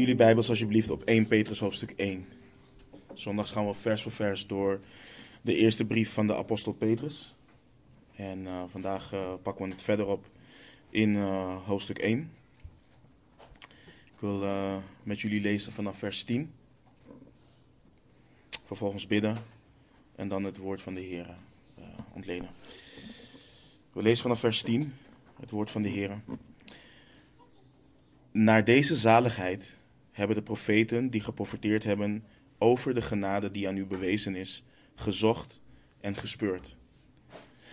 Jullie Bijbels alsjeblieft op 1 Petrus hoofdstuk 1. Zondags gaan we vers voor vers door de eerste brief van de apostel Petrus. En uh, vandaag uh, pakken we het verder op in uh, hoofdstuk 1. Ik wil met jullie lezen vanaf vers 10. Vervolgens bidden en dan het woord van de Heer ontlenen. We lezen vanaf vers 10 het woord van de Heer. Naar deze zaligheid hebben de profeten die geprofeteerd hebben over de genade die aan u bewezen is, gezocht en gespeurd.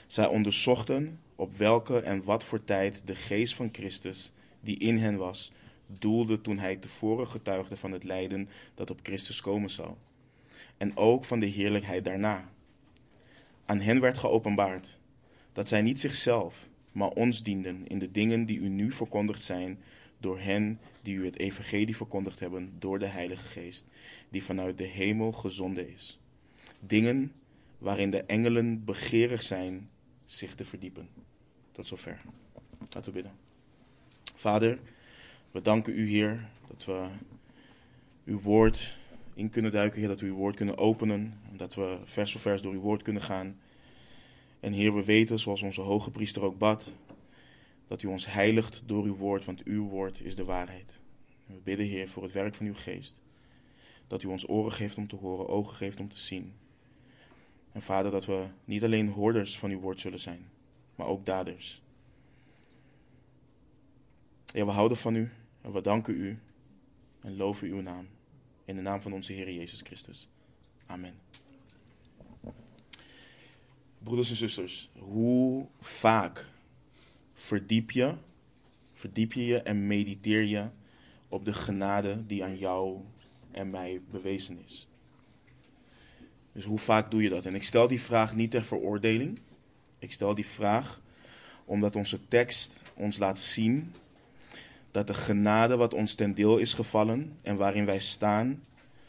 Zij onderzochten op welke en wat voor tijd de geest van Christus, die in hen was, doelde toen hij tevoren getuigde van het lijden dat op Christus komen zou, en ook van de heerlijkheid daarna. Aan hen werd geopenbaard dat zij niet zichzelf, maar ons dienden in de dingen die u nu verkondigd zijn door hen die u het evangelie verkondigd hebben door de Heilige Geest, die vanuit de hemel gezonden is. Dingen waarin de engelen begeerig zijn zich te verdiepen. Tot zover. Laten we bidden. Vader, we danken u, Heer, dat we uw woord in kunnen duiken, dat we uw woord kunnen openen, en dat we vers voor vers door uw woord kunnen gaan. En Heer, we weten, zoals onze hoge priester ook bad, dat u ons heiligt door uw woord, want uw woord is de waarheid. we bidden, Heer, voor het werk van uw geest. Dat u ons oren geeft om te horen, ogen geeft om te zien. En Vader, dat we niet alleen hoorders van uw woord zullen zijn, maar ook daders. Ja, we houden van u en we danken u en loven uw naam. In de naam van onze Heer Jezus Christus. Amen. Broeders en zusters, hoe vaak verdiep je, verdiep je je en mediteer je op de genade die aan jou en mij bewezen is. Dus hoe vaak doe je dat? En ik stel die vraag niet ter veroordeling. Ik stel die vraag omdat onze tekst ons laat zien dat de genade wat ons ten deel is gevallen en waarin wij staan,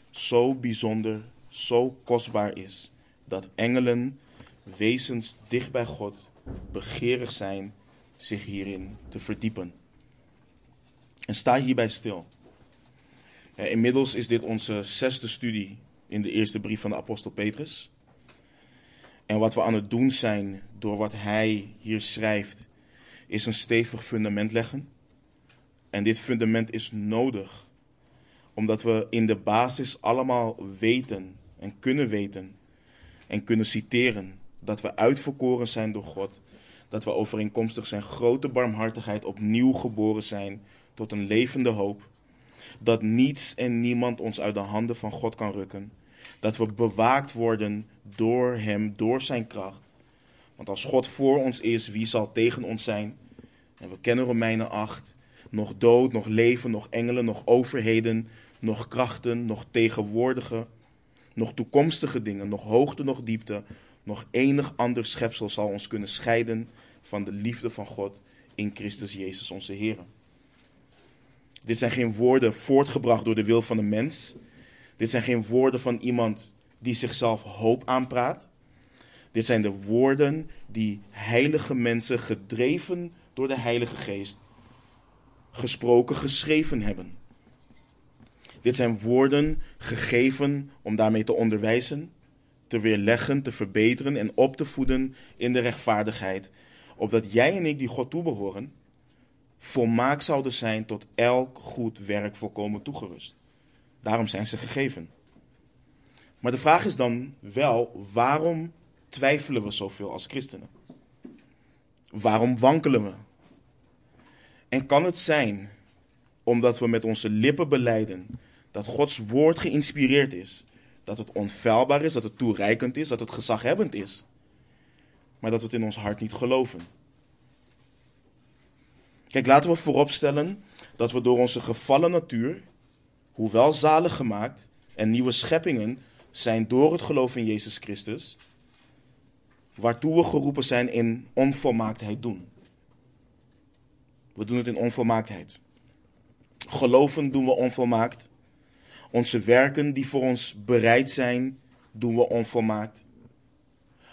zo bijzonder, zo kostbaar is, dat engelen, wezens dicht bij God, begeerig zijn zich hierin te verdiepen. En sta hierbij stil. Inmiddels is dit onze zesde studie in de eerste brief van de apostel Petrus. En wat we aan het doen zijn door wat hij hier schrijft, is een stevig fundament leggen. En dit fundament is nodig, omdat we in de basis allemaal weten en kunnen weten en kunnen citeren dat we uitverkoren zijn door God dat we overeenkomstig zijn grote barmhartigheid opnieuw geboren zijn tot een levende hoop. Dat niets en niemand ons uit de handen van God kan rukken. Dat we bewaakt worden door Hem, door Zijn kracht. Want als God voor ons is, wie zal tegen ons zijn? En we kennen Romeinen 8. Nog dood, nog leven, nog engelen, nog overheden, nog krachten, nog tegenwoordige, nog toekomstige dingen, nog hoogte, nog diepte, nog enig ander schepsel zal ons kunnen scheiden van de liefde van God in Christus Jezus onze Heer. Dit zijn geen woorden voortgebracht door de wil van de mens. Dit zijn geen woorden van iemand die zichzelf hoop aanpraat. Dit zijn de woorden die heilige mensen, gedreven door de Heilige Geest, gesproken, geschreven hebben. Dit zijn woorden gegeven om daarmee te onderwijzen, te weerleggen, te verbeteren en op te voeden in de rechtvaardigheid opdat jij en ik die God toebehoren, volmaakt zouden zijn tot elk goed werk volkomen toegerust. Daarom zijn ze gegeven. Maar de vraag is dan wel, waarom twijfelen we zoveel als christenen? Waarom wankelen we? En kan het zijn omdat we met onze lippen beleiden dat Gods woord geïnspireerd is, dat het onfeilbaar is, dat het toereikend is, dat het gezaghebbend is? maar dat we het in ons hart niet geloven. Kijk, laten we vooropstellen dat we door onze gevallen natuur, hoewel zalig gemaakt en nieuwe scheppingen zijn door het geloof in Jezus Christus, waartoe we geroepen zijn in onvolmaaktheid doen. We doen het in onvolmaaktheid. Geloven doen we onvolmaakt. Onze werken die voor ons bereid zijn, doen we onvolmaakt.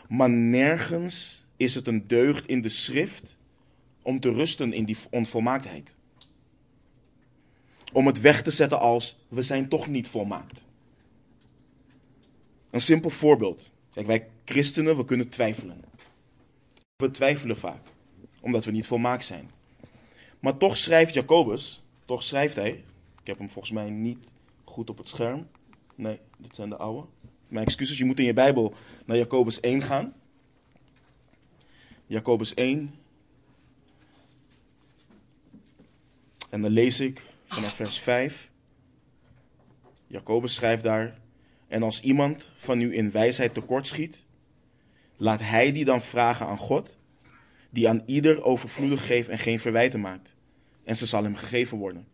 Maar nergens is het een deugd in de schrift om te rusten in die onvolmaaktheid. om het weg te zetten als we zijn toch niet volmaakt. Een simpel voorbeeld. Kijk, wij christenen, we kunnen twijfelen. We twijfelen vaak, omdat we niet volmaakt zijn. Maar toch schrijft Jacobus, toch schrijft hij, ik heb hem volgens mij niet goed op het scherm. Nee, dit zijn de oude. Mijn excuses, je moet in je Bijbel naar Jacobus 1 gaan. Jacobus 1. En dan lees ik vanaf vers 5. Jacobus schrijft daar: En als iemand van u in wijsheid tekortschiet, laat hij die dan vragen aan God, die aan ieder overvloedig geeft en geen verwijten maakt. En ze zal hem gegeven worden.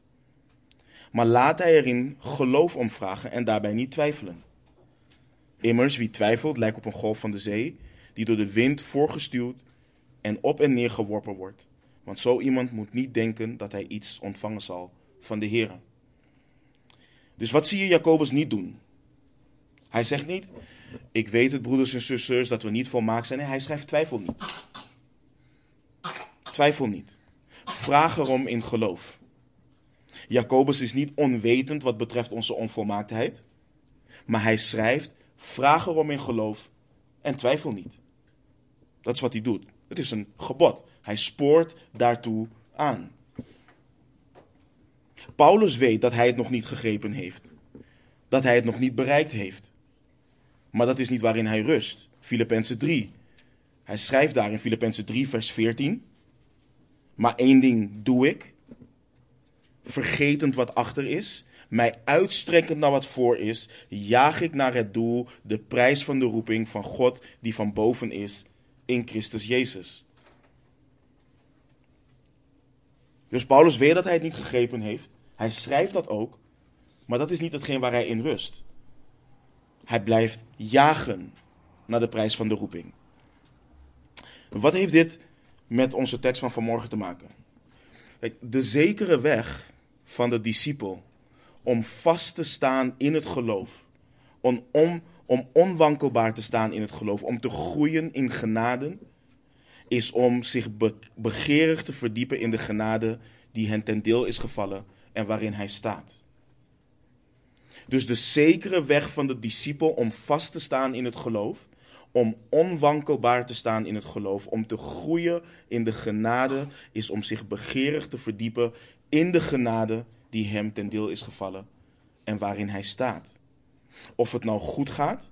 Maar laat hij erin geloof om vragen en daarbij niet twijfelen. Immers, wie twijfelt, lijkt op een golf van de zee, die door de wind voorgestuwd en op en neer geworpen wordt. Want zo iemand moet niet denken dat hij iets ontvangen zal van de Heer. Dus wat zie je Jacobus niet doen? Hij zegt niet, ik weet het broeders en zusters dat we niet volmaakt zijn. Nee, hij schrijft twijfel niet. Twijfel niet. Vraag erom in geloof. Jacobus is niet onwetend wat betreft onze onvolmaaktheid. Maar hij schrijft, vraag erom in geloof en twijfel niet. Dat is wat hij doet. Het is een gebod. Hij spoort daartoe aan. Paulus weet dat hij het nog niet gegrepen heeft. Dat hij het nog niet bereikt heeft. Maar dat is niet waarin hij rust. Filippenzen 3. Hij schrijft daar in Filippenzen 3, vers 14. Maar één ding doe ik. Vergetend wat achter is. Mij uitstrekkend naar wat voor is. Jaag ik naar het doel. De prijs van de roeping van God die van boven is. In Christus Jezus. Dus Paulus weet dat hij het niet gegrepen heeft. Hij schrijft dat ook. Maar dat is niet hetgeen waar hij in rust. Hij blijft jagen naar de prijs van de roeping. Wat heeft dit met onze tekst van vanmorgen te maken? de zekere weg van de discipel om vast te staan in het geloof, om, om, om onwankelbaar te staan in het geloof, om te groeien in genade, is om zich begeerig te verdiepen in de genade die hen ten deel is gevallen en waarin hij staat. Dus de zekere weg van de discipel om vast te staan in het geloof, om onwankelbaar te staan in het geloof, om te groeien in de genade, is om zich begeerig te verdiepen in de genade die hem ten deel is gevallen en waarin hij staat. Of het nou goed gaat,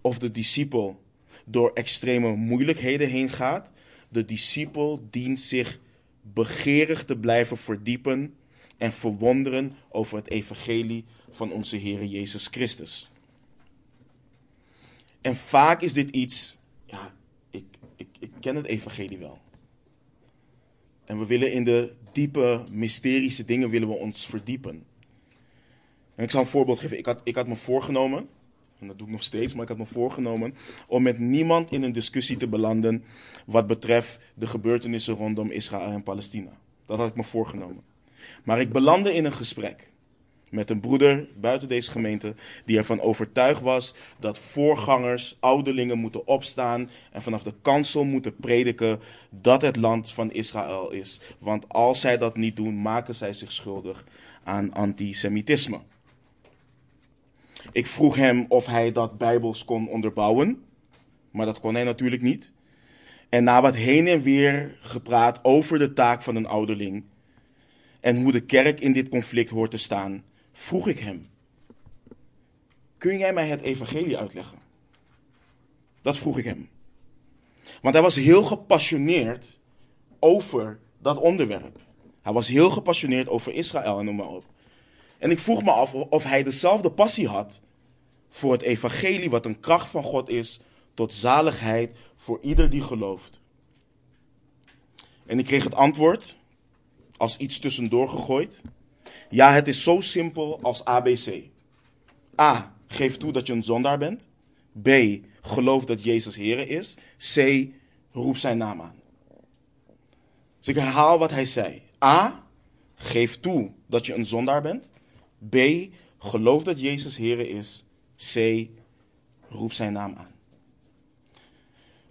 of de discipel door extreme moeilijkheden heen gaat, de discipel dient zich begeerig te blijven verdiepen en verwonderen over het evangelie van onze Heer Jezus Christus. En vaak is dit iets, ja, ik, ik, ik ken het evangelie wel. En we willen in de diepe, mysterische dingen willen we ons verdiepen. En ik zal een voorbeeld geven. Ik had, ik had me voorgenomen, en dat doe ik nog steeds, maar ik had me voorgenomen om met niemand in een discussie te belanden wat betreft de gebeurtenissen rondom Israël en Palestina. Dat had ik me voorgenomen. Maar ik belandde in een gesprek met een broeder buiten deze gemeente die ervan overtuigd was dat voorgangers, ouderlingen moeten opstaan en vanaf de kansel moeten prediken dat het land van Israël is. Want als zij dat niet doen, maken zij zich schuldig aan antisemitisme. Ik vroeg hem of hij dat bijbels kon onderbouwen, maar dat kon hij natuurlijk niet. En na wat heen en weer gepraat over de taak van een ouderling en hoe de kerk in dit conflict hoort te staan, vroeg ik hem: Kun jij mij het evangelie uitleggen? Dat vroeg ik hem. Want hij was heel gepassioneerd over dat onderwerp. Hij was heel gepassioneerd over Israël en noem maar op. En ik vroeg me af of hij dezelfde passie had voor het evangelie, wat een kracht van God is, tot zaligheid voor ieder die gelooft. En ik kreeg het antwoord, als iets tussendoor gegooid. Ja, het is zo simpel als ABC. A. Geef toe dat je een zondaar bent. B. Geloof dat Jezus Heer is. C. Roep zijn naam aan. Dus ik herhaal wat hij zei. A. Geef toe dat je een zondaar bent. B. Geloof dat Jezus Heer is. C. Roep zijn naam aan.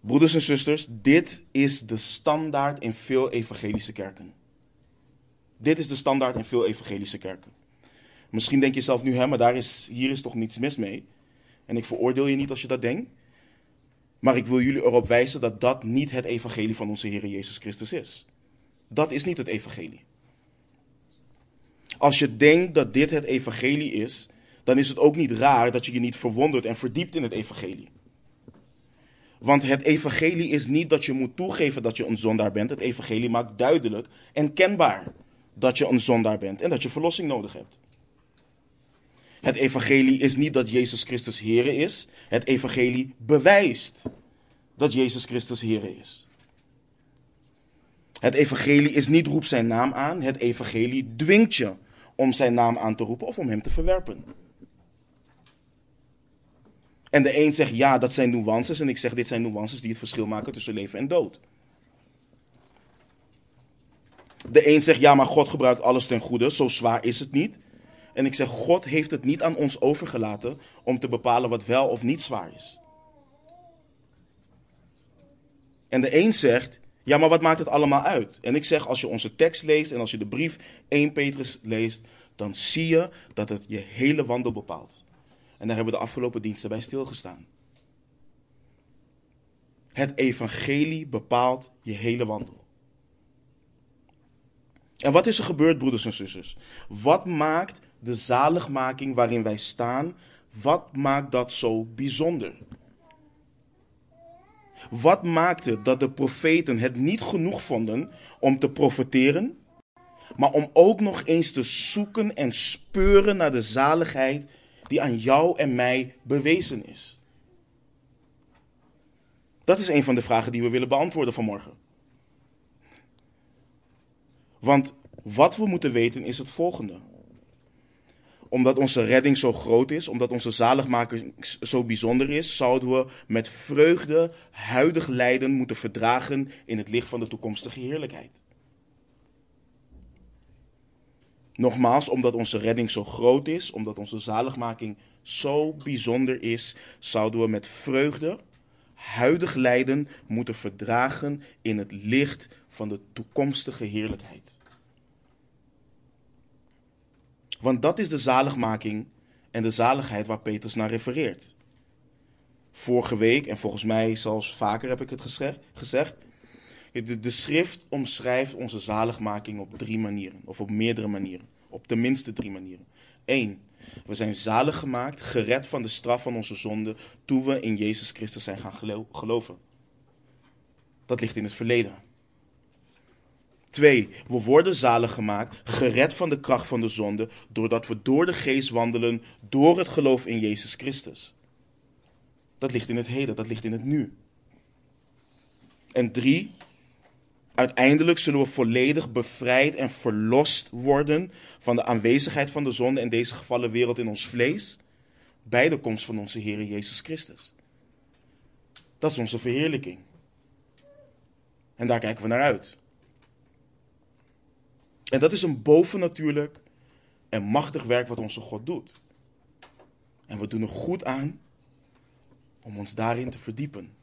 Broeders en zusters, dit is de standaard in veel evangelische kerken. Dit is de standaard in veel evangelische kerken. Misschien denk je zelf nu, hè, maar daar is, hier is toch niets mis mee. En ik veroordeel je niet als je dat denkt. Maar ik wil jullie erop wijzen dat dat niet het evangelie van onze Heer Jezus Christus is. Dat is niet het evangelie. Als je denkt dat dit het evangelie is, dan is het ook niet raar dat je je niet verwondert en verdiept in het evangelie. Want het evangelie is niet dat je moet toegeven dat je een zondaar bent. Het evangelie maakt duidelijk en kenbaar dat je een zondaar bent en dat je verlossing nodig hebt. Het evangelie is niet dat Jezus Christus Here is. Het evangelie bewijst dat Jezus Christus Here is. Het evangelie is niet roep zijn naam aan. Het evangelie dwingt je om zijn naam aan te roepen of om hem te verwerpen. En de een zegt ja, dat zijn nuances. En ik zeg dit zijn nuances die het verschil maken tussen leven en dood. De een zegt ja, maar God gebruikt alles ten goede. Zo zwaar is het niet. En ik zeg, God heeft het niet aan ons overgelaten om te bepalen wat wel of niet zwaar is. En de een zegt, ja, maar wat maakt het allemaal uit? En ik zeg, als je onze tekst leest en als je de brief 1 Petrus leest, dan zie je dat het je hele wandel bepaalt. En daar hebben we de afgelopen diensten bij stilgestaan. Het evangelie bepaalt je hele wandel. En wat is er gebeurd, broeders en zusters? Wat maakt de zaligmaking waarin wij staan, wat maakt dat zo bijzonder? Wat maakte dat de profeten het niet genoeg vonden om te profeteren, maar om ook nog eens te zoeken en speuren naar de zaligheid die aan jou en mij bewezen is? Dat is een van de vragen die we willen beantwoorden vanmorgen. Want wat we moeten weten is het volgende omdat onze redding zo groot is, omdat onze zaligmaking zo bijzonder is, zouden we met vreugde huidig lijden moeten verdragen in het licht van de toekomstige heerlijkheid. Nogmaals, omdat onze redding zo groot is, omdat onze zaligmaking zo bijzonder is, zouden we met vreugde huidig lijden moeten verdragen in het licht van de toekomstige heerlijkheid. Want dat is de zaligmaking en de zaligheid waar Petrus naar refereert. Vorige week, en volgens mij zelfs vaker heb ik het gezegd. De, schrift omschrijft onze zaligmaking op drie manieren, of op meerdere manieren. Op tenminste drie manieren. Eén, we zijn zalig gemaakt, gered van de straf van onze zonde, toen we in Jezus Christus zijn gaan geloven. Dat ligt in het verleden. Twee, we worden zalig gemaakt, gered van de kracht van de zonde, doordat we door de geest wandelen, door het geloof in Jezus Christus. Dat ligt in het heden, dat ligt in het nu. En drie, uiteindelijk zullen we volledig bevrijd en verlost worden van de aanwezigheid van de zonde in deze gevallen wereld in ons vlees, bij de komst van onze Heer Jezus Christus. Dat is onze verheerlijking. En daar kijken we naar uit. En dat is een bovennatuurlijk en machtig werk wat onze God doet. En we doen er goed aan om ons daarin te verdiepen.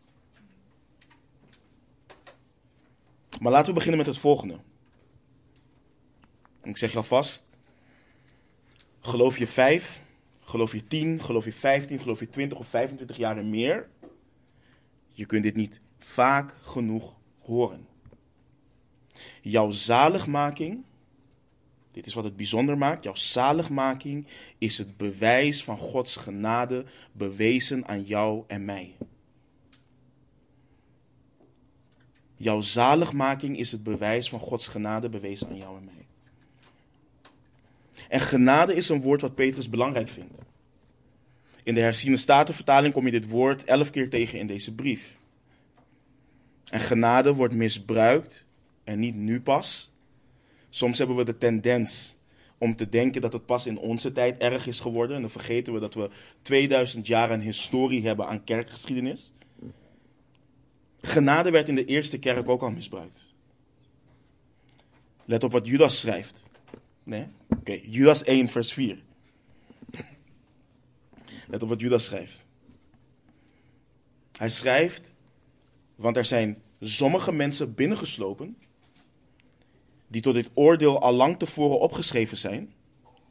Maar laten we beginnen met het volgende. En ik zeg je alvast, geloof je vijf, geloof je tien, geloof je vijftien, geloof je twintig of 25 jaar en meer, je kunt dit niet vaak genoeg horen. Jouw zaligmaking dit is wat het bijzonder maakt. Jouw zaligmaking is het bewijs van Gods genade bewezen aan jou en mij. Jouw zaligmaking is het bewijs van Gods genade bewezen aan jou en mij. En genade is een woord wat Petrus belangrijk vindt. In de herziene statenvertaling kom je dit woord elf keer tegen in deze brief. En genade wordt misbruikt, en niet nu pas, Soms hebben we de tendens om te denken dat het pas in onze tijd erg is geworden. En dan vergeten we dat we 2000 jaar een historie hebben aan kerkgeschiedenis. Genade werd in de eerste kerk ook al misbruikt. Let op wat Judas schrijft. Nee? Oké, Judas 1, vers 4. Let op wat Judas schrijft. Hij schrijft, want er zijn sommige mensen binnengeslopen die tot dit oordeel al lang tevoren opgeschreven zijn.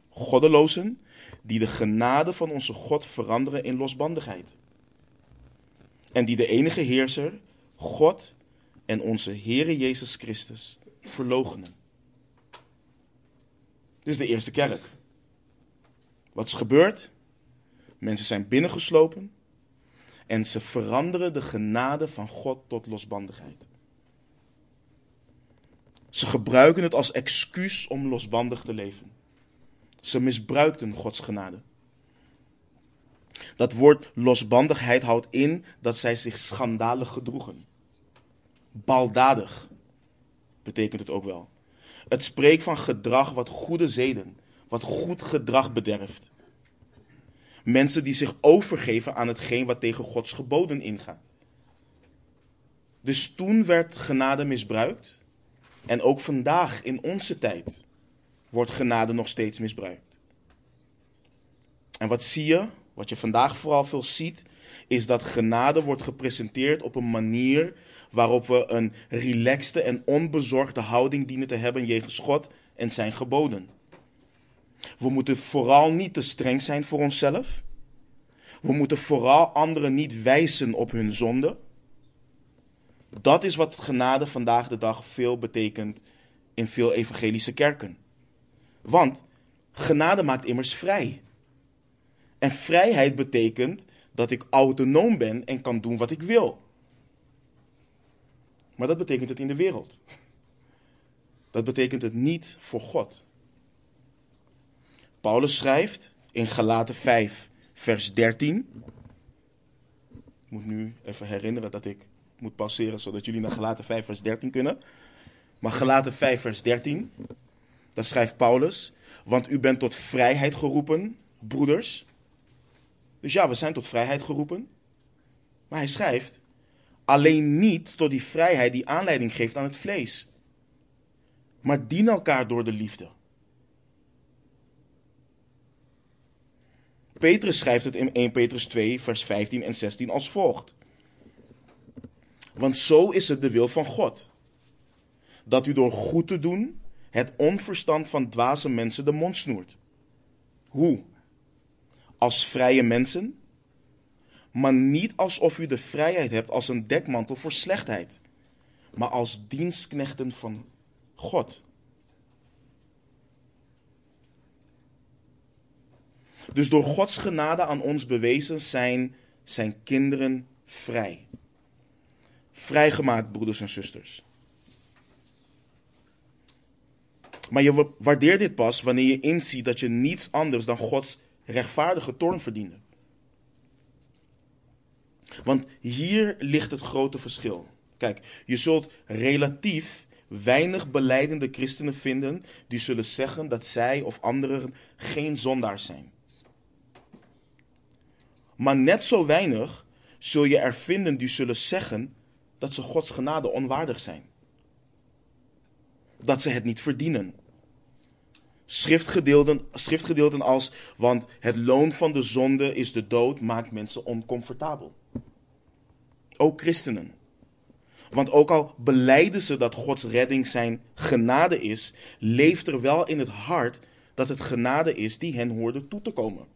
goddelozen die de genade van onze God veranderen in losbandigheid. En die de enige heerser, God en onze Heere Jezus Christus verloochenen. Dit is de eerste kerk. Wat is gebeurd? Mensen zijn binnengeslopen en ze veranderen de genade van God tot losbandigheid. Ze gebruiken het als excuus om losbandig te leven. Ze misbruikten Gods genade. Dat woord losbandigheid houdt in dat zij zich schandalig gedroegen. Baldadig betekent het ook wel. Het spreekt van gedrag wat goede zeden, wat goed gedrag bederft. Mensen die zich overgeven aan hetgeen wat tegen Gods geboden ingaat. Dus toen werd genade misbruikt. En ook vandaag in onze tijd wordt genade nog steeds misbruikt. En wat zie je? Wat je vandaag vooral veel ziet, is dat genade wordt gepresenteerd op een manier waarop we een relaxte en onbezorgde houding dienen te hebben jegens God en zijn geboden. We moeten vooral niet te streng zijn voor onszelf. We moeten vooral anderen niet wijzen op hun zonde. Dat is wat genade vandaag de dag veel betekent in veel evangelische kerken. Want genade maakt immers vrij. En vrijheid betekent dat ik autonoom ben en kan doen wat ik wil. Maar dat betekent het in de wereld. Dat betekent het niet voor God. Paulus schrijft in Galaten 5, vers 13. Ik moet nu even herinneren dat ik moet pauzeren zodat jullie naar Galaten 5, vers 13 kunnen. Maar Galaten 5, vers 13, daar schrijft Paulus: Want u bent tot vrijheid geroepen, broeders. Dus ja, we zijn tot vrijheid geroepen. Maar hij schrijft: Alleen niet tot die vrijheid die aanleiding geeft aan het vlees. Maar dien elkaar door de liefde. Petrus schrijft het in 1 Petrus 2, vers 15 en 16 als volgt. Want zo is het de wil van God. Dat u door goed te doen het onverstand van dwaze mensen de mond snoert. Hoe? Als vrije mensen? Maar niet alsof u de vrijheid hebt als een dekmantel voor slechtheid, maar als dienstknechten van God. Dus door Gods genade aan ons bewezen zijn zijn kinderen vrij. Vrijgemaakt, broeders en zusters. Maar je waardeert dit pas wanneer je inziet dat je niets anders dan Gods rechtvaardige toorn verdiende. Want hier ligt het grote verschil. Kijk, je zult relatief weinig beleidende christenen vinden die zullen zeggen dat zij of anderen geen zondaars zijn. Maar net zo weinig zul je er vinden die zullen zeggen dat ze Gods genade onwaardig zijn. Dat ze het niet verdienen. Schriftgedeelten, schriftgedeelten als, want het loon van de zonde is de dood, maakt mensen oncomfortabel. Ook christenen. Want ook al beleiden ze dat Gods redding zijn genade is, leeft er wel in het hart dat het genade is die hen hoorde toe te komen.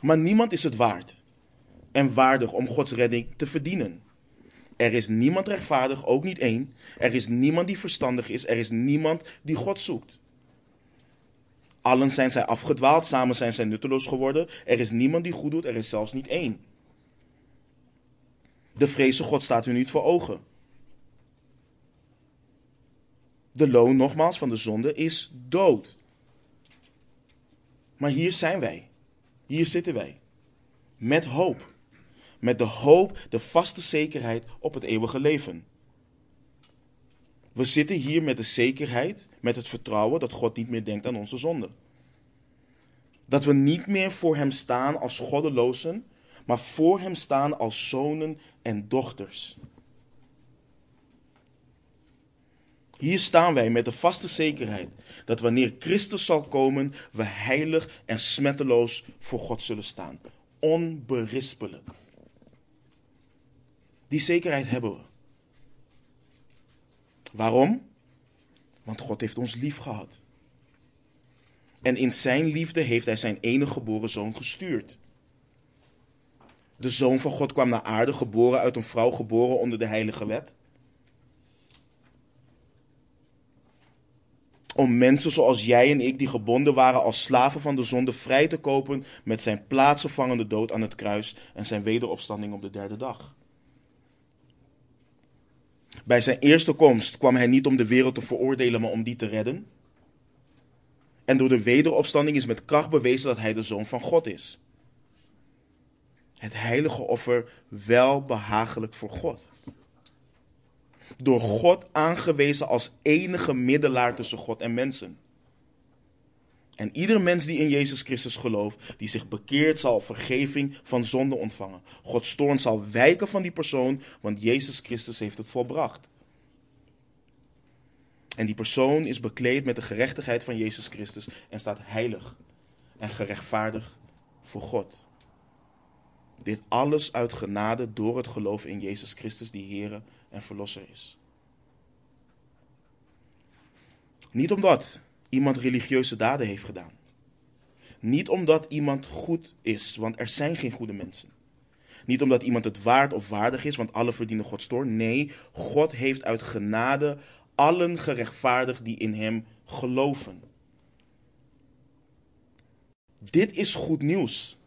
Maar niemand is het waard en waardig om Gods redding te verdienen. Er is niemand rechtvaardig, ook niet één. Er is niemand die verstandig is. Er is niemand die God zoekt. Allen zijn zij afgedwaald, samen zijn zij nutteloos geworden. Er is niemand die goed doet, er is zelfs niet één. De vreze God staat u niet voor ogen. De loon, nogmaals, van de zonde is dood. Maar hier zijn wij. Hier zitten wij. Met hoop. Met de hoop, de vaste zekerheid op het eeuwige leven. We zitten hier met de zekerheid, met het vertrouwen dat God niet meer denkt aan onze zonde. Dat we niet meer voor Hem staan als goddelozen, maar voor Hem staan als zonen en dochters. Hier staan wij met de vaste zekerheid dat wanneer Christus zal komen, we heilig en smetteloos voor God zullen staan. Onberispelijk. Die zekerheid hebben we. Waarom? Want God heeft ons lief gehad. En in zijn liefde heeft hij zijn enige geboren zoon gestuurd. De zoon van God kwam naar aarde, geboren uit een vrouw, geboren onder de heilige wet. Om mensen zoals jij en ik, die gebonden waren als slaven van de zonde, vrij te kopen met zijn plaatsvervangende dood aan het kruis en zijn wederopstanding op de derde dag. Bij zijn eerste komst kwam hij niet om de wereld te veroordelen, maar om die te redden. En door de wederopstanding is met kracht bewezen dat hij de zoon van God is. Het heilige offer wel behagelijk voor God. Door God aangewezen als enige middelaar tussen God en mensen. En ieder mens die in Jezus Christus gelooft, die zich bekeert, zal vergeving van zonde ontvangen. Gods toorn zal wijken van die persoon, want Jezus Christus heeft het volbracht. En die persoon is bekleed met de gerechtigheid van Jezus Christus en staat heilig en gerechtvaardigd voor God. Dit alles uit genade door het geloof in Jezus Christus, die Heer en Verlosser is. Niet omdat iemand religieuze daden heeft gedaan. Niet omdat iemand goed is, want er zijn geen goede mensen. Niet omdat iemand het waard of waardig is, want alle verdienen Gods toorn. Nee, God heeft uit genade allen gerechtvaardigd die in Hem geloven. Dit is goed nieuws.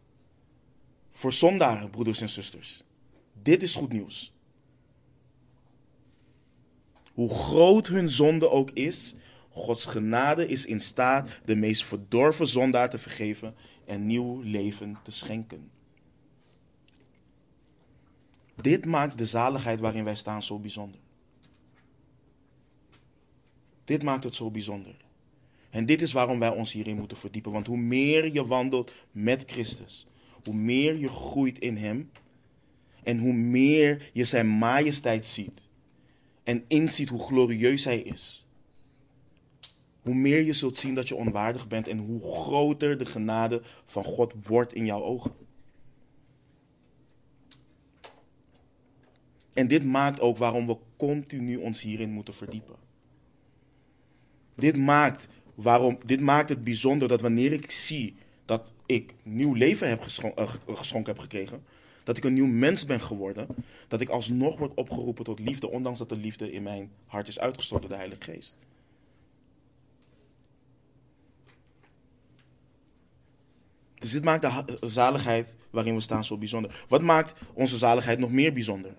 Voor zondaren, broeders en zusters. Dit is goed nieuws. Hoe groot hun zonde ook is, Gods genade is in staat de meest verdorven zondaar te vergeven en nieuw leven te schenken. Dit maakt de zaligheid waarin wij staan zo bijzonder. Dit maakt het zo bijzonder. En dit is waarom wij ons hierin moeten verdiepen. Want hoe meer je wandelt met Christus, hoe meer je groeit in Hem en hoe meer je Zijn majesteit ziet en inziet hoe glorieus Hij is, hoe meer je zult zien dat je onwaardig bent en hoe groter de genade van God wordt in jouw ogen. En dit maakt ook waarom we continu ons hierin moeten verdiepen. Dit maakt, waarom, dit maakt het bijzonder dat wanneer ik zie dat ik nieuw leven heb eh, geschonken heb gekregen, dat ik een nieuw mens ben geworden, dat ik alsnog word opgeroepen tot liefde, ondanks dat de liefde in mijn hart is uitgestort door de Heilige Geest. Dus dit maakt de zaligheid waarin we staan zo bijzonder. Wat maakt onze zaligheid nog meer bijzonder?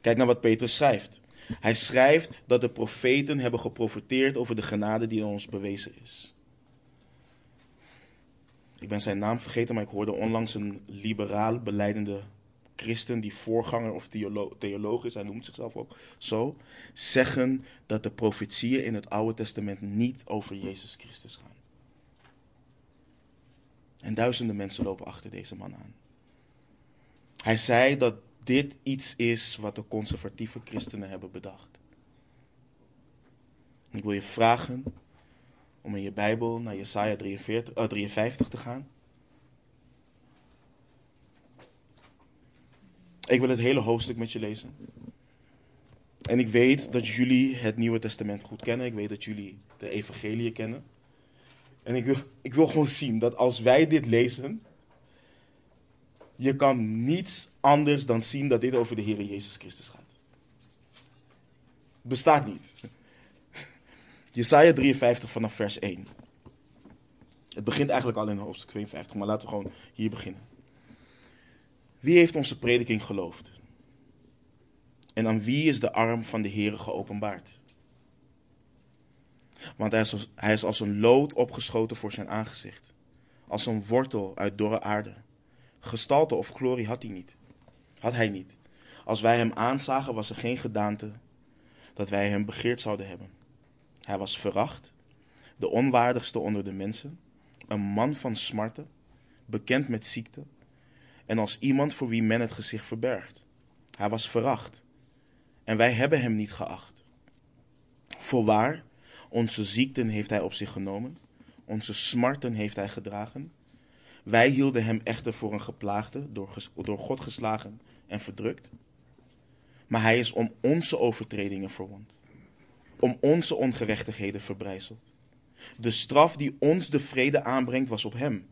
Kijk naar wat Petrus schrijft. Hij schrijft dat de profeten hebben geprofiteerd over de genade die ons bewezen is. Ik ben zijn naam vergeten, maar ik hoorde onlangs een liberaal beleidende christen, die voorganger of theoloog is, hij noemt zichzelf ook zo, zeggen dat de profetieën in het Oude Testament niet over Jezus Christus gaan. En duizenden mensen lopen achter deze man aan. Hij zei dat dit iets is wat de conservatieve christenen hebben bedacht. Ik wil je vragen om in je Bijbel naar Jesaja 43, uh, 53 te gaan. Ik wil het hele hoofdstuk met je lezen. En ik weet dat jullie het Nieuwe Testament goed kennen. Ik weet dat jullie de Evangelie kennen. En ik wil, ik wil gewoon zien dat als wij dit lezen, je kan niets anders dan zien dat dit over de Heer Jezus Christus gaat. Bestaat niet. Jesaja 53 vanaf vers 1. Het begint eigenlijk al in hoofdstuk 52, maar laten we gewoon hier beginnen. Wie heeft onze prediking geloofd? En aan wie is de arm van de Heer geopenbaard? Want hij is, als een lood opgeschoten voor zijn aangezicht, als een wortel uit dorre aarde. Gestalte of glorie had hij niet. Had hij niet. Als wij hem aanzagen, was er geen gedaante dat wij hem begeerd zouden hebben. Hij was veracht, de onwaardigste onder de mensen, een man van smarten, bekend met ziekte, en als iemand voor wie men het gezicht verbergt. Hij was veracht, en wij hebben hem niet geacht. Voorwaar, onze ziekten heeft hij op zich genomen, onze smarten heeft hij gedragen. Wij hielden hem echter voor een geplaagde, door, door God geslagen en verdrukt. Maar hij is om onze overtredingen verwond, om onze ongerechtigheden verbrijzeld. De straf die ons de vrede aanbrengt was op hem.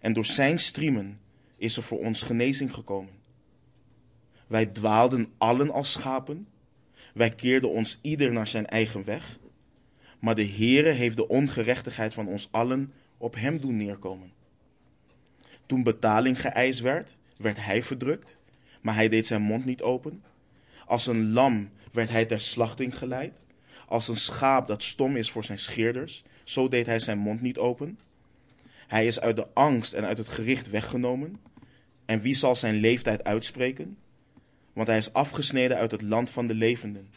En door zijn striemen is er voor ons genezing gekomen. Wij dwaalden allen als schapen. Wij keerden ons ieder naar zijn eigen weg. Maar de Heere heeft de ongerechtigheid van ons allen op hem doen neerkomen. Toen betaling geëist werd, werd hij verdrukt, maar hij deed zijn mond niet open. Als een lam werd hij ter slachting geleid. Als een schaap dat stom is voor zijn scheerders, zo deed hij zijn mond niet open. Hij is uit de angst en uit het gericht weggenomen. En wie zal zijn leeftijd uitspreken? Want hij is afgesneden uit het land van de levenden.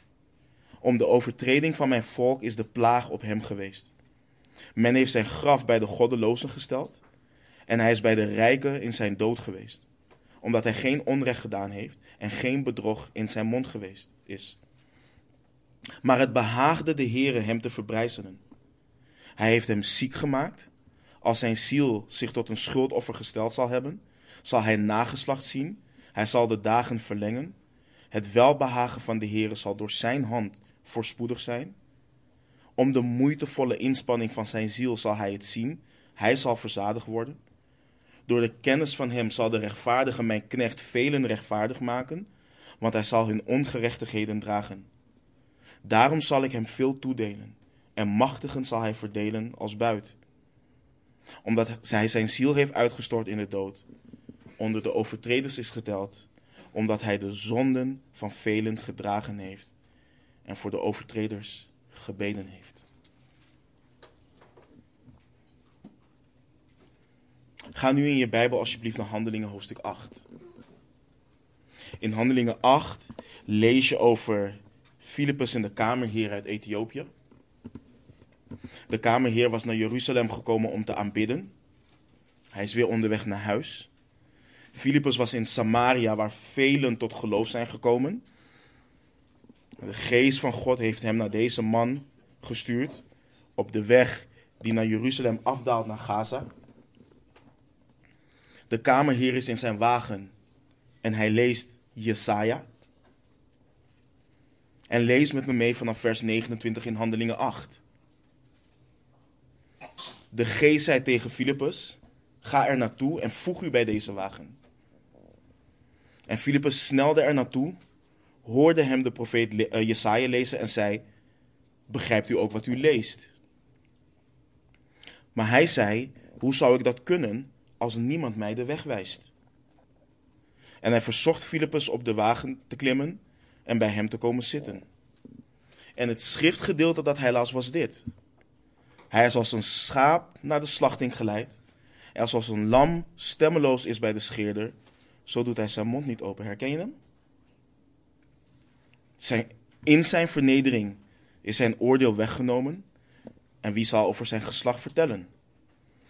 Om de overtreding van mijn volk is de plaag op hem geweest. Men heeft zijn graf bij de goddelozen gesteld. En hij is bij de rijken in zijn dood geweest. Omdat hij geen onrecht gedaan heeft en geen bedrog in zijn mond geweest is. Maar het behaagde de Heere hem te verbrijzelen. Hij heeft hem ziek gemaakt. Als zijn ziel zich tot een schuldoffer gesteld zal hebben, zal hij nageslacht zien. Hij zal de dagen verlengen. Het welbehagen van de Heere zal door zijn hand voorspoedig zijn. Om de moeitevolle inspanning van zijn ziel zal hij het zien. Hij zal verzadigd worden. Door de kennis van hem zal de rechtvaardige mijn knecht velen rechtvaardig maken, want hij zal hun ongerechtigheden dragen. Daarom zal ik hem veel toedelen, en machtigen zal hij verdelen als buit. Omdat hij zijn ziel heeft uitgestort in de dood, onder de overtreders is geteld, omdat hij de zonden van velen gedragen heeft en voor de overtreders gebeden heeft. Ga nu in je Bijbel alsjeblieft naar Handelingen hoofdstuk 8. In Handelingen 8 lees je over Filippus en de kamerheer uit Ethiopië. De kamerheer was naar Jeruzalem gekomen om te aanbidden. Hij is weer onderweg naar huis. Filippus was in Samaria, waar velen tot geloof zijn gekomen. De geest van God heeft hem naar deze man gestuurd op de weg die naar Jeruzalem afdaalt naar Gaza. De kamerheer is in zijn wagen en hij leest Jesaja. En lees met me mee vanaf vers 29 in Handelingen 8. De geest zei tegen Filippus: Ga er naartoe en voeg u bij deze wagen. En Filippus snelde er naartoe, hoorde hem de profeet eh, Jesaja lezen en zei: Begrijpt u ook wat u leest? Maar hij zei: Hoe zou ik dat kunnen als niemand mij de weg wijst? En hij verzocht Filippus op de wagen te klimmen en bij hem te komen zitten. En het schriftgedeelte dat hij las was dit. Hij is als een schaap naar de slachting geleid. En zoals een lam stemmeloos is bij de scheerder, zo doet hij zijn mond niet open. Herken je hem? In zijn vernedering is zijn oordeel weggenomen. En wie zal over zijn geslacht vertellen?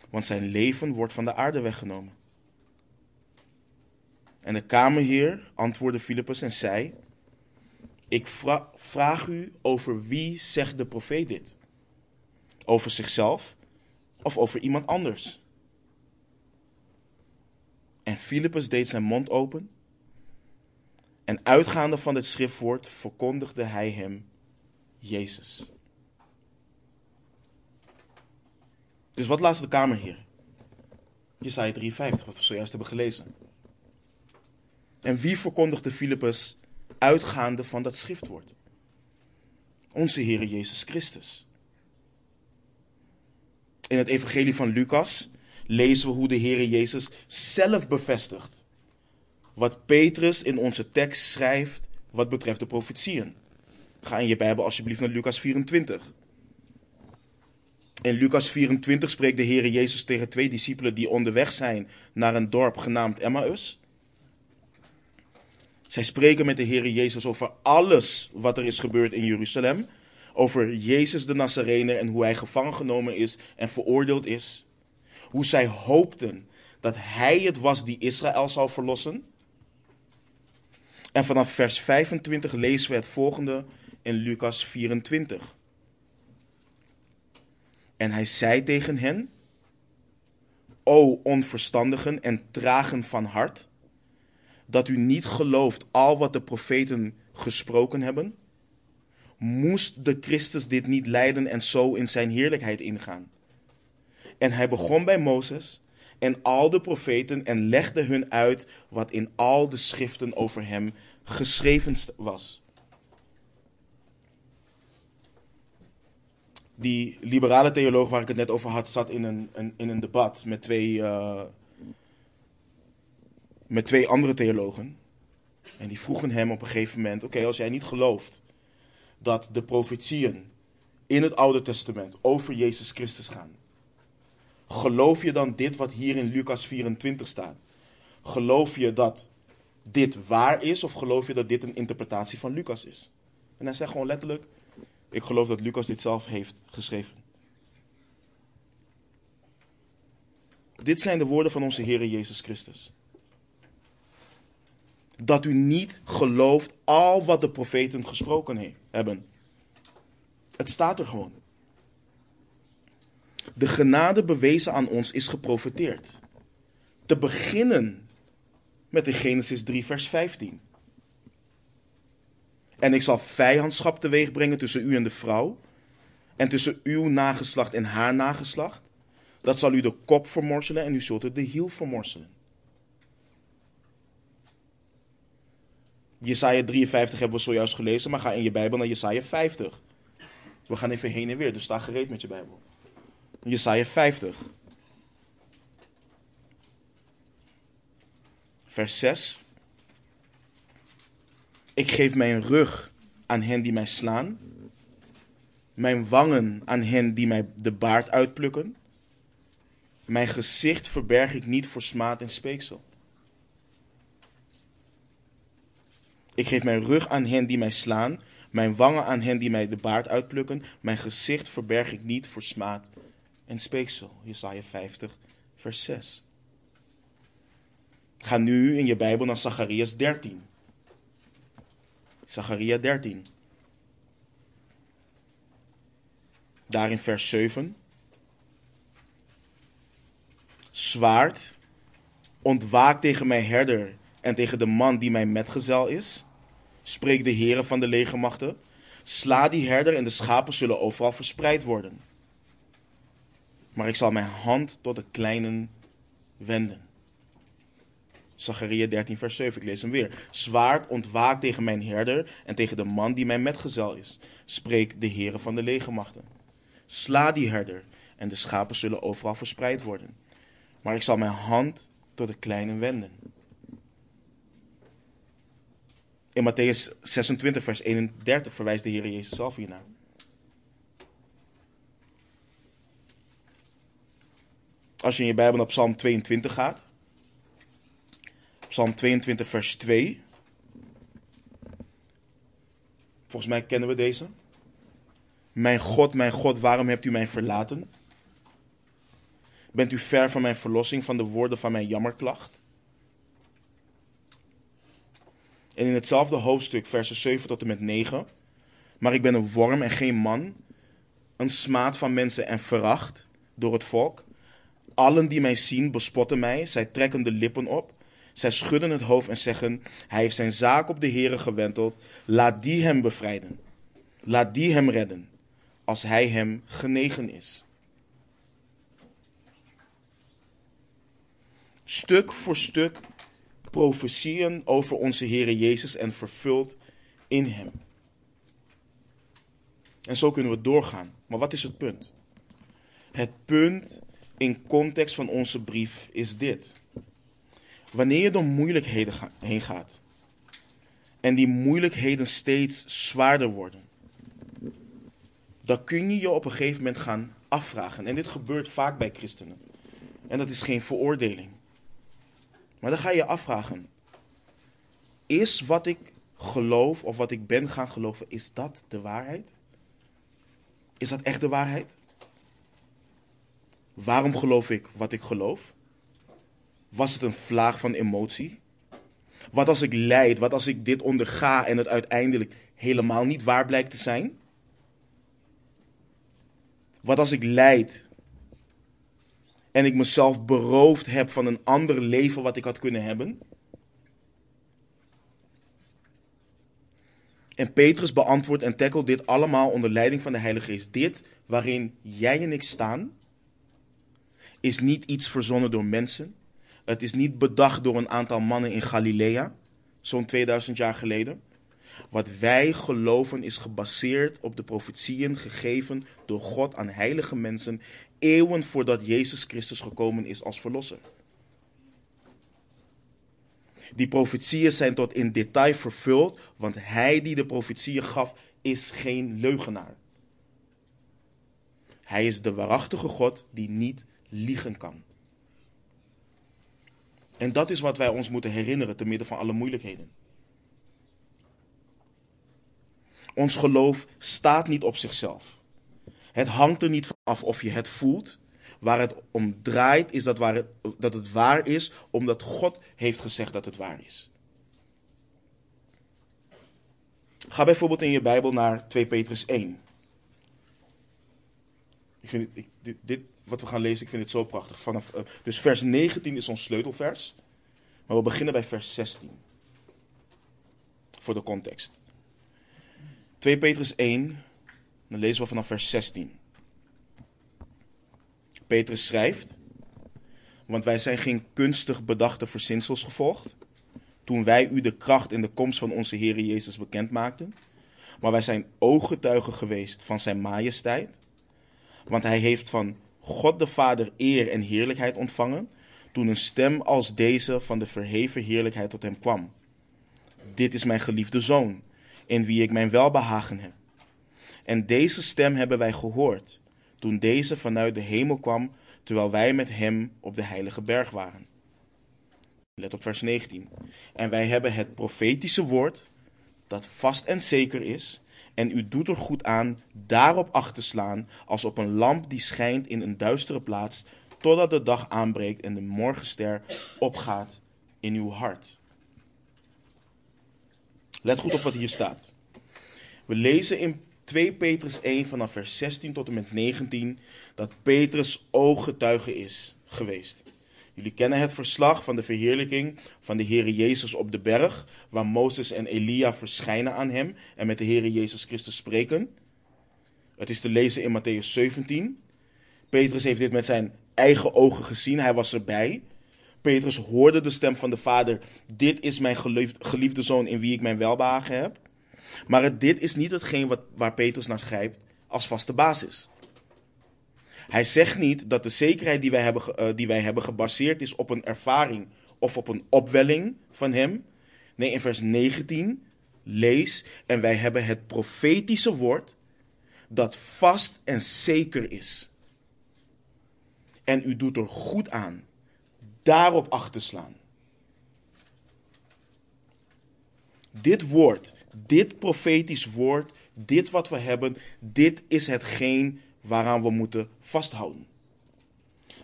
Want zijn leven wordt van de aarde weggenomen. En de kamerheer antwoordde Filippus en zei: Ik vraag u over wie zegt de profeet dit? Over zichzelf of over iemand anders? En Filippus deed zijn mond open. En uitgaande van dit schriftwoord verkondigde hij hem Jezus. Dus wat laat de kamer hier? Jesaja 53, wat we zojuist hebben gelezen. En wie verkondigde Filippus uitgaande van dat schriftwoord? Onze Heer Jezus Christus. In het evangelie van Lucas lezen we hoe de Heer Jezus zelf bevestigt wat Petrus in onze tekst schrijft wat betreft de profetieën. Ga in je Bijbel alsjeblieft naar Lucas 24. In Lucas 24 spreekt de Heer Jezus tegen twee discipelen die onderweg zijn naar een dorp genaamd Emmaus. Zij spreken met de Heer Jezus over alles wat er is gebeurd in Jeruzalem. Over Jezus de Nazarener en hoe hij gevangen genomen is en veroordeeld is. Hoe zij hoopten dat hij het was die Israël zou verlossen. En vanaf vers 25 lezen we het volgende in Lucas 24. En hij zei tegen hen: O onverstandigen en tragen van hart, dat u niet gelooft al wat de profeten gesproken hebben. moest de Christus dit niet lijden en zo in zijn heerlijkheid ingaan. En hij begon bij Mozes en al de profeten en legde hun uit wat in al de schriften over hem geschreven was. Die liberale theoloog waar ik het net over had, zat in een, een in een debat met twee, uh, met twee andere theologen. En die vroegen hem op een gegeven moment: Oké, als jij niet gelooft dat de profetieën in het Oude Testament over Jezus Christus gaan, geloof je dan dit wat hier in Lucas 24 staat? Geloof je dat dit waar is of geloof je dat dit een interpretatie van Lucas is? En hij zegt gewoon letterlijk: Ik geloof dat Lucas dit zelf heeft geschreven. Dit zijn de woorden van onze Heer Jezus Christus dat u niet gelooft al wat de profeten gesproken hebben. Het staat er gewoon. De genade bewezen aan ons is geprofeteerd. Te beginnen met in Genesis 3, vers 15. En ik zal vijandschap teweeg brengen tussen u en de vrouw, en tussen uw nageslacht en haar nageslacht. Dat zal u de kop vermorselen en u zult het de hiel vermorselen. Jesaja 53 hebben we zojuist gelezen, maar ga in je Bijbel naar Jesaja 50. We gaan even heen en weer, dus sta gereed met je Bijbel. Jesaja 50. Vers 6. Ik geef mijn rug aan hen die mij slaan, mijn wangen aan hen die mij de baard uitplukken. Mijn gezicht verberg ik niet voor smaad en speeksel. Ik geef mijn rug aan hen die mij slaan, mijn wangen aan hen die mij de baard uitplukken. Mijn gezicht verberg ik niet voor smaad en speeksel. Jesaja 50, vers 6. Ga nu in je Bijbel naar Zacharias 13. Zachariah 13. Daar in vers 7. Zwaard, ontwaak tegen mijn herder en tegen de man die mijn metgezel is spreekt de Heere van de legermachten. Sla die herder en de schapen zullen overal verspreid worden. Maar ik zal mijn hand tot de kleinen wenden. Zachariah 13, vers 7, ik lees hem weer. Zwaard ontwaakt tegen mijn herder en tegen de man die mijn metgezel is, spreekt de Heere van de legermachten. Sla die herder en de schapen zullen overal verspreid worden. Maar ik zal mijn hand tot de kleinen wenden. In Matthäus 26, vers 31 verwijst de Heer Jezus zelf hiernaar. Als je in je Bijbel naar Psalm 22 gaat. Psalm 22, vers 2. Volgens mij kennen we deze. Mijn God, mijn God, waarom hebt u mij verlaten? Bent u ver van mijn verlossing, van de woorden van mijn jammerklacht? En in hetzelfde hoofdstuk, versen 7 tot en met 9. Maar ik ben een worm en geen man, een smaad van mensen en veracht door het volk. Allen die mij zien bespotten mij, zij trekken de lippen op. Zij schudden het hoofd en zeggen: Hij heeft zijn zaak op de Heere gewenteld. Laat die hem bevrijden. Laat die hem redden, als hij hem genegen is. Stuk voor stuk profetieën over onze Heer Jezus en vervuld in Hem. En zo kunnen we doorgaan. Maar wat is het punt? Het punt in context van onze brief is dit. Wanneer je door moeilijkheden heen gaat en die moeilijkheden steeds zwaarder worden, dan kun je je op een gegeven moment gaan afvragen. En dit gebeurt vaak bij christenen. En dat is geen veroordeling. Maar dan ga je je afvragen: is wat ik geloof of wat ik ben gaan geloven, is dat de waarheid? Is dat echt de waarheid? Waarom geloof ik wat ik geloof? Was het een vlaag van emotie? Wat als ik lijd? Wat als ik dit onderga en het uiteindelijk helemaal niet waar blijkt te zijn? Wat als ik lijd en ik mezelf beroofd heb van een ander leven wat ik had kunnen hebben? En Petrus beantwoordt en tackelt dit allemaal onder leiding van de Heilige Geest. Dit waarin jij en ik staan, is niet iets verzonnen door mensen. Het is niet bedacht door een aantal mannen in Galilea, zo'n 2000 jaar geleden. Wat wij geloven is gebaseerd op de profetieën gegeven door God aan heilige mensen eeuwen voordat Jezus Christus gekomen is als verlosser. Die profetieën zijn tot in detail vervuld, want hij die de profetieën gaf is geen leugenaar. Hij is de waarachtige God die niet liegen kan. En dat is wat wij ons moeten herinneren te midden van alle moeilijkheden. Ons geloof staat niet op zichzelf. Het hangt er niet van af of je het voelt. Waar het om draait is dat, waar het, dat het waar is omdat God heeft gezegd dat het waar is. Ga bijvoorbeeld in je Bijbel naar 2 Petrus 1. Ik vind dit, dit, wat we gaan lezen, ik vind het zo prachtig. Vanaf, uh, dus vers 19 is ons sleutelvers. Maar we beginnen bij vers 16. Voor de context. 2 Petrus 1, dan lezen we vanaf vers 16. Petrus schrijft, want wij zijn geen kunstig bedachte verzinsels gevolgd, toen wij u de kracht en de komst van onze Heer Jezus bekend maakten, maar wij zijn ooggetuigen geweest van zijn majesteit, want hij heeft van God de Vader eer en heerlijkheid ontvangen, toen een stem als deze van de verheven heerlijkheid tot hem kwam. Dit is mijn geliefde zoon, in wie ik mijn welbehagen heb. En deze stem hebben wij gehoord, toen deze vanuit de hemel kwam, terwijl wij met hem op de heilige berg waren. Let op vers 19. En wij hebben het profetische woord, dat vast en zeker is, en u doet er goed aan daarop acht te slaan, als op een lamp die schijnt in een duistere plaats, totdat de dag aanbreekt en de morgenster opgaat in uw hart. Let goed op wat hier staat. We lezen in 2 Petrus 1 vanaf vers 16 tot en met 19 dat Petrus ooggetuige is geweest. Jullie kennen het verslag van de verheerlijking van de Heere Jezus op de berg, waar Mozes en Elia verschijnen aan hem en met de Heere Jezus Christus spreken. Het is te lezen in Matthäus 17. Petrus heeft dit met zijn eigen ogen gezien, hij was erbij. Petrus hoorde de stem van de Vader: Dit is mijn geliefde zoon in wie ik mijn welbehagen heb. Maar dit is niet hetgeen wat, waar Petrus naar schrijft als vaste basis. Hij zegt niet dat de zekerheid die wij, hebben, uh, die wij hebben gebaseerd is op een ervaring of op een opwelling van hem. Nee, in vers 19 lees en wij hebben het profetische woord dat vast en zeker is. En u doet er goed aan daarop acht te slaan. Dit woord, dit profetisch woord, dit wat we hebben, dit is hetgeen waaraan we moeten vasthouden.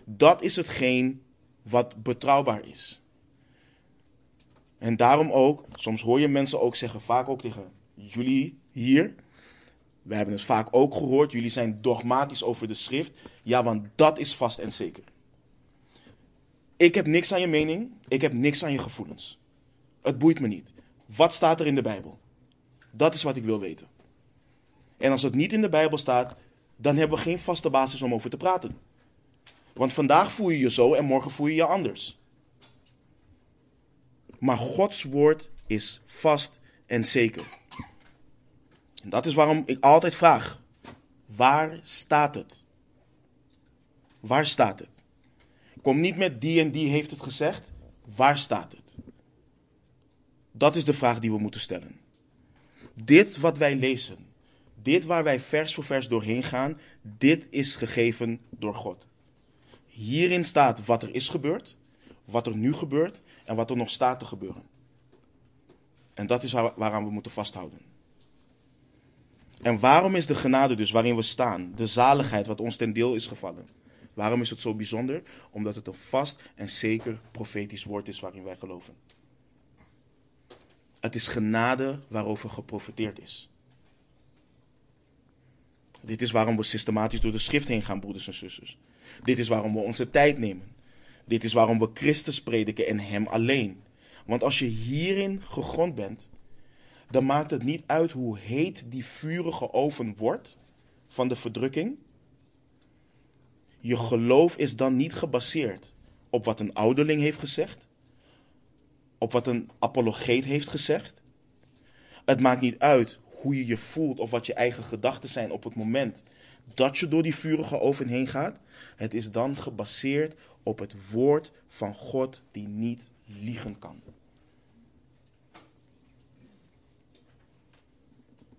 Dat is hetgeen wat betrouwbaar is. En daarom ook, soms hoor je mensen ook zeggen, vaak ook tegen jullie hier. We hebben het vaak ook gehoord, jullie zijn dogmatisch over de schrift. Ja, want dat is vast en zeker. Ik heb niks aan je mening, ik heb niks aan je gevoelens. Het boeit me niet. Wat staat er in de Bijbel? Dat is wat ik wil weten. En als het niet in de Bijbel staat, dan hebben we geen vaste basis om over te praten. Want vandaag voel je je zo en morgen voel je je anders. Maar Gods woord is vast en zeker. En dat is waarom ik altijd vraag: waar staat het? Waar staat het? Kom niet met die en die heeft het gezegd. Waar staat het? Dat is de vraag die we moeten stellen. Dit wat wij lezen, dit waar wij vers voor vers doorheen gaan, dit is gegeven door God. Hierin staat wat er is gebeurd, wat er nu gebeurt en wat er nog staat te gebeuren. En dat is waaraan we moeten vasthouden. En waarom is de genade dus waarin we staan, de zaligheid wat ons ten deel is gevallen? Waarom is het zo bijzonder? Omdat het een vast en zeker profetisch woord is waarin wij geloven. Het is genade waarover geprofeteerd is. Dit is waarom we systematisch door de schrift heen gaan, broeders en zusters. Dit is waarom we onze tijd nemen. Dit is waarom we Christus prediken en Hem alleen. Want als je hierin gegrond bent, dan maakt het niet uit hoe heet die vurige oven wordt van de verdrukking. Je geloof is dan niet gebaseerd op wat een ouderling heeft gezegd, op wat een apologeet heeft gezegd. Het maakt niet uit hoe je je voelt of wat je eigen gedachten zijn op het moment dat je door die vurige oven heen gaat. Het is dan gebaseerd op het woord van God die niet liegen kan.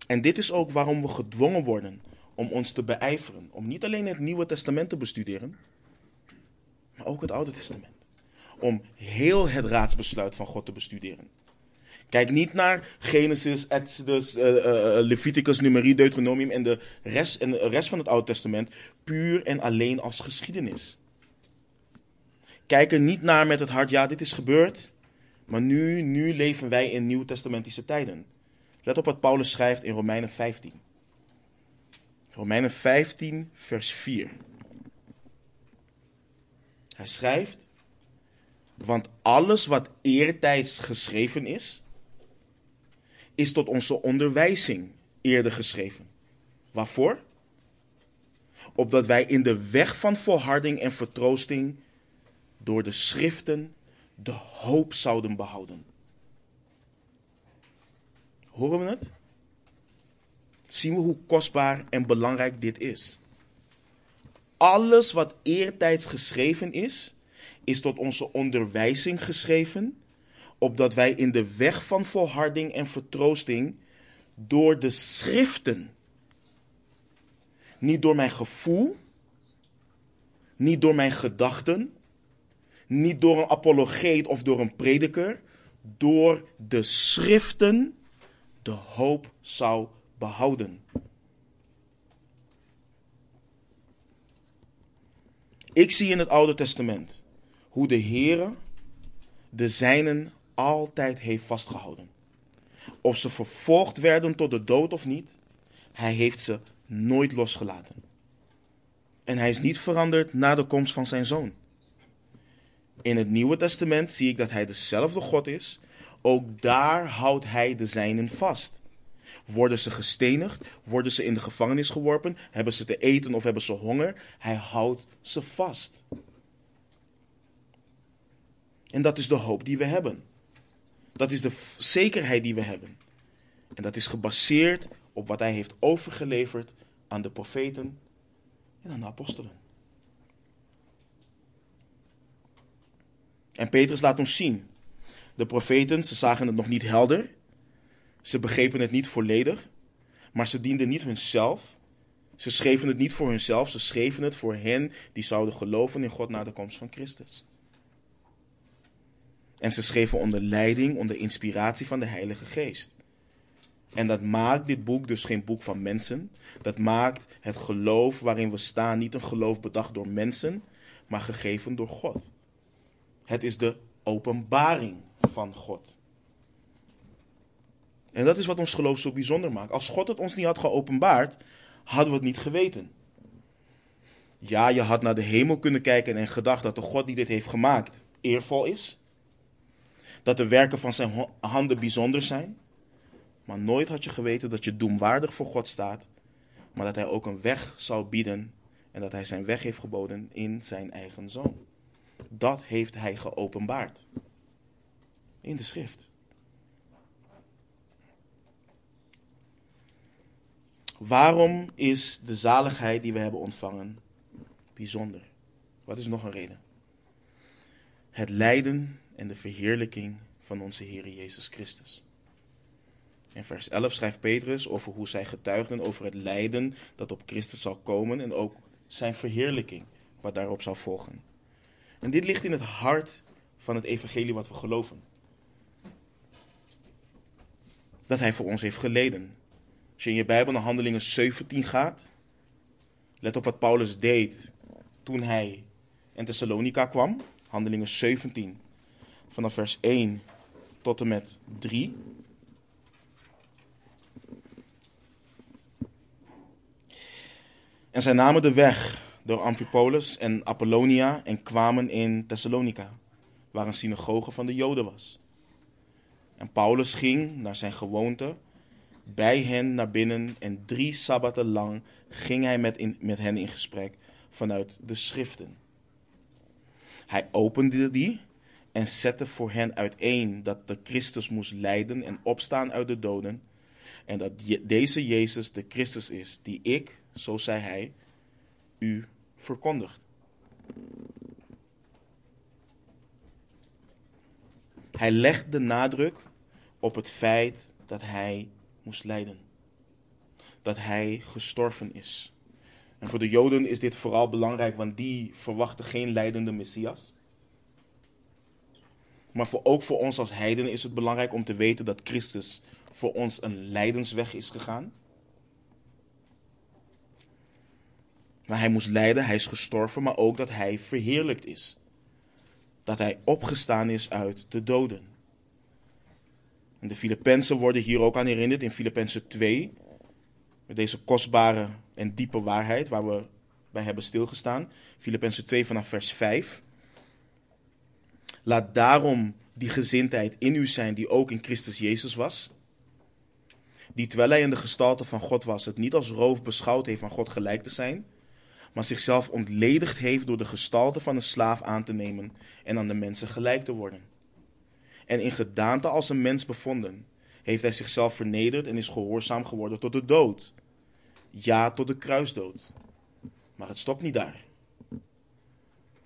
En dit is ook waarom we gedwongen worden om ons te beijveren. Om niet alleen het Nieuwe Testament te bestuderen, maar ook het Oude Testament. Om heel het raadsbesluit van God te bestuderen. Kijk niet naar Genesis, Exodus, uh, uh, Leviticus, Numeri, Deuteronomium en de, rest, en de rest van het Oude Testament puur en alleen als geschiedenis. Kijk er niet naar met het hart, ja, dit is gebeurd, maar nu, nu leven wij in nieuwtestamentische tijden. Let op wat Paulus schrijft in Romeinen 15. Romeinen 15, vers 4. Hij schrijft, want alles wat eertijds geschreven is, is tot onze onderwijzing eerder geschreven. Waarvoor? Opdat wij in de weg van volharding en vertroosting door de schriften de hoop zouden behouden. Horen we het? Zien we hoe kostbaar en belangrijk dit is? Alles wat eertijds geschreven is, is tot onze onderwijzing geschreven, opdat wij in de weg van volharding en vertroosting door de schriften, niet door mijn gevoel, niet door mijn gedachten, niet door een apologeet of door een prediker, door de schriften de hoop zou behouden. Ik zie in het Oude Testament hoe de Heere de zijnen altijd heeft vastgehouden. Of ze vervolgd werden tot de dood of niet, hij heeft ze nooit losgelaten. En hij is niet veranderd na de komst van zijn zoon. In het Nieuwe Testament zie ik dat hij dezelfde God is. Ook daar houdt hij de zijnen vast. Worden ze gestenigd? Worden ze in de gevangenis geworpen? Hebben ze te eten of hebben ze honger? Hij houdt ze vast. En dat is de hoop die we hebben. Dat is de zekerheid die we hebben. En dat is gebaseerd op wat hij heeft overgeleverd aan de profeten en aan de apostelen. En Petrus laat ons zien. De profeten, ze zagen het nog niet helder. Ze begrepen het niet volledig. Maar ze dienden niet hunzelf. Ze schreven het niet voor hunzelf. Ze schreven het voor hen die zouden geloven in God na de komst van Christus. En ze schreven onder leiding, onder inspiratie van de Heilige Geest. En dat maakt dit boek dus geen boek van mensen. Dat maakt het geloof waarin we staan niet een geloof bedacht door mensen, maar gegeven door God. Het is de openbaring van God. En dat is wat ons geloof zo bijzonder maakt. Als God het ons niet had geopenbaard, hadden we het niet geweten. Ja, je had naar de hemel kunnen kijken en gedacht dat de God die dit heeft gemaakt eervol is. Dat de werken van zijn handen bijzonder zijn. Maar nooit had je geweten dat je doemwaardig voor God staat. Maar dat hij ook een weg zou bieden. En dat hij zijn weg heeft geboden in zijn eigen zoon. Dat heeft hij geopenbaard. In de schrift. Waarom is de zaligheid die we hebben ontvangen bijzonder? Wat is nog een reden? Het lijden en de verheerlijking van onze Heer Jezus Christus. In vers 11 schrijft Petrus over hoe zij getuigden over het lijden dat op Christus zal komen en ook zijn verheerlijking wat daarop zal volgen. En dit ligt in het hart van het evangelie wat we geloven. Dat hij voor ons heeft geleden. Als je in je Bijbel naar Handelingen 17 gaat, let op wat Paulus deed toen hij in Thessalonica kwam. Handelingen 17, vanaf vers 1 tot en met 3. En zij namen de weg door Amphipolis en Apollonia en kwamen in Thessalonica, waar een synagoge van de Joden was. En Paulus ging naar zijn gewoonte bij hen naar binnen en drie sabbaten lang ging hij met, in, met hen in gesprek vanuit de schriften. Hij opende die en zette voor hen uiteen dat de Christus moest lijden en opstaan uit de doden en dat deze Jezus de Christus is die ik, zo zei hij, u verkondigt. Hij legt de nadruk op het feit dat hij moest lijden. Dat hij gestorven is. En voor de Joden is dit vooral belangrijk, want die verwachten geen leidende Messias. Maar voor, ook voor ons als heidenen is het belangrijk om te weten dat Christus voor ons een lijdensweg is gegaan. Maar hij moest lijden, hij is gestorven, maar ook dat hij verheerlijkt is. Dat hij opgestaan is uit de doden. En de Filippenzen worden hier ook aan herinnerd in Filippenzen 2. Met deze kostbare en diepe waarheid waar we bij hebben stilgestaan. Filippenzen 2 vanaf vers 5. Laat daarom die gezindheid in u zijn die ook in Christus Jezus was. Die terwijl hij in de gestalte van God was, het niet als roof beschouwd heeft van God gelijk te zijn, maar zichzelf ontledigd heeft door de gestalte van een slaaf aan te nemen en aan de mensen gelijk te worden. En in gedaante als een mens bevonden, heeft hij zichzelf vernederd en is gehoorzaam geworden tot de dood. Ja, tot de kruisdood. Maar het stopt niet daar.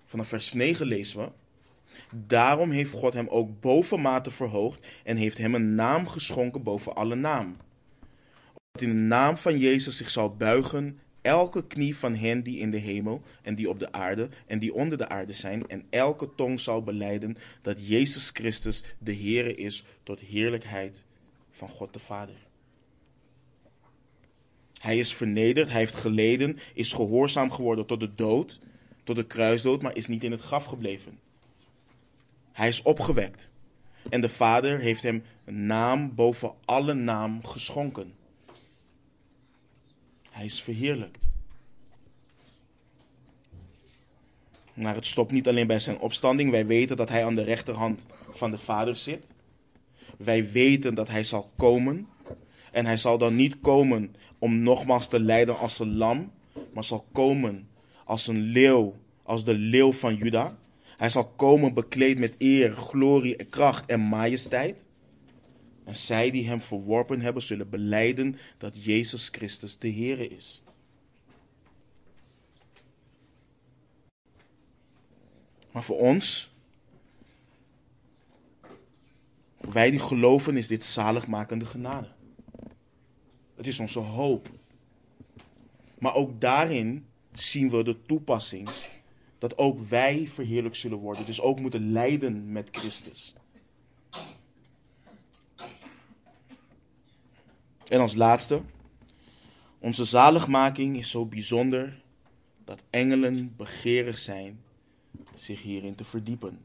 Vanaf vers 9 lezen we. Daarom heeft God hem ook bovenmate verhoogd en heeft hem een naam geschonken boven alle naam. Dat in de naam van Jezus zich zal buigen elke knie van hen die in de hemel en die op de aarde en die onder de aarde zijn, en elke tong zal beleiden dat Jezus Christus de Heere is tot heerlijkheid van God de Vader. Hij is vernederd, hij heeft geleden, is gehoorzaam geworden tot de dood, tot de kruisdood, maar is niet in het graf gebleven. Hij is opgewekt. En de Vader heeft hem een naam boven alle naam geschonken. Hij is verheerlijkt. Maar het stopt niet alleen bij zijn opstanding. Wij weten dat hij aan de rechterhand van de Vader zit. Wij weten dat hij zal komen. En hij zal dan niet komen om nogmaals te lijden als een lam, maar zal komen als een leeuw, als de leeuw van Juda. Hij zal komen bekleed met eer, glorie, kracht en majesteit. En zij die hem verworpen hebben, zullen beleiden dat Jezus Christus de Heere is. Maar voor ons, wij die geloven, is dit zaligmakende genade. Het is onze hoop. Maar ook daarin zien we de toepassing dat ook wij verheerlijk zullen worden. Dus ook moeten lijden met Christus. En als laatste, onze zaligmaking is zo bijzonder dat engelen begeerig zijn zich hierin te verdiepen.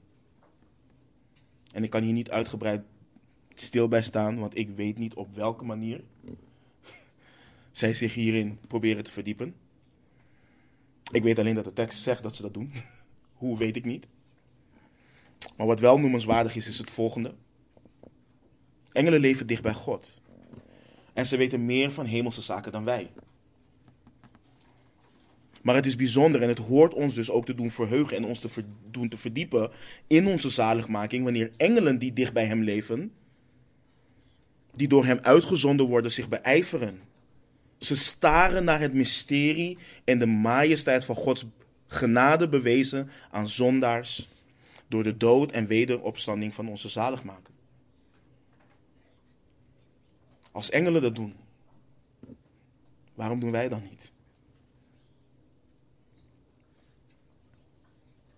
En ik kan hier niet uitgebreid stil bij staan, want ik weet niet op welke manier zij zich hierin proberen te verdiepen. Ik weet alleen dat de tekst zegt dat ze dat doen. Hoe weet ik niet. Maar wat wel noemenswaardig is, is het volgende. Engelen leven dicht bij God. En ze weten meer van hemelse zaken dan wij. Maar het is bijzonder en het hoort ons dus ook te doen verheugen en ons te doen te verdiepen in onze zaligmaking wanneer engelen die dicht bij Hem leven, die door Hem uitgezonden worden, zich beijveren. Ze staren naar het mysterie en de majesteit van Gods genade bewezen aan zondaars door de dood en wederopstanding van onze zaligmaker. Als engelen dat doen, waarom doen wij dan niet?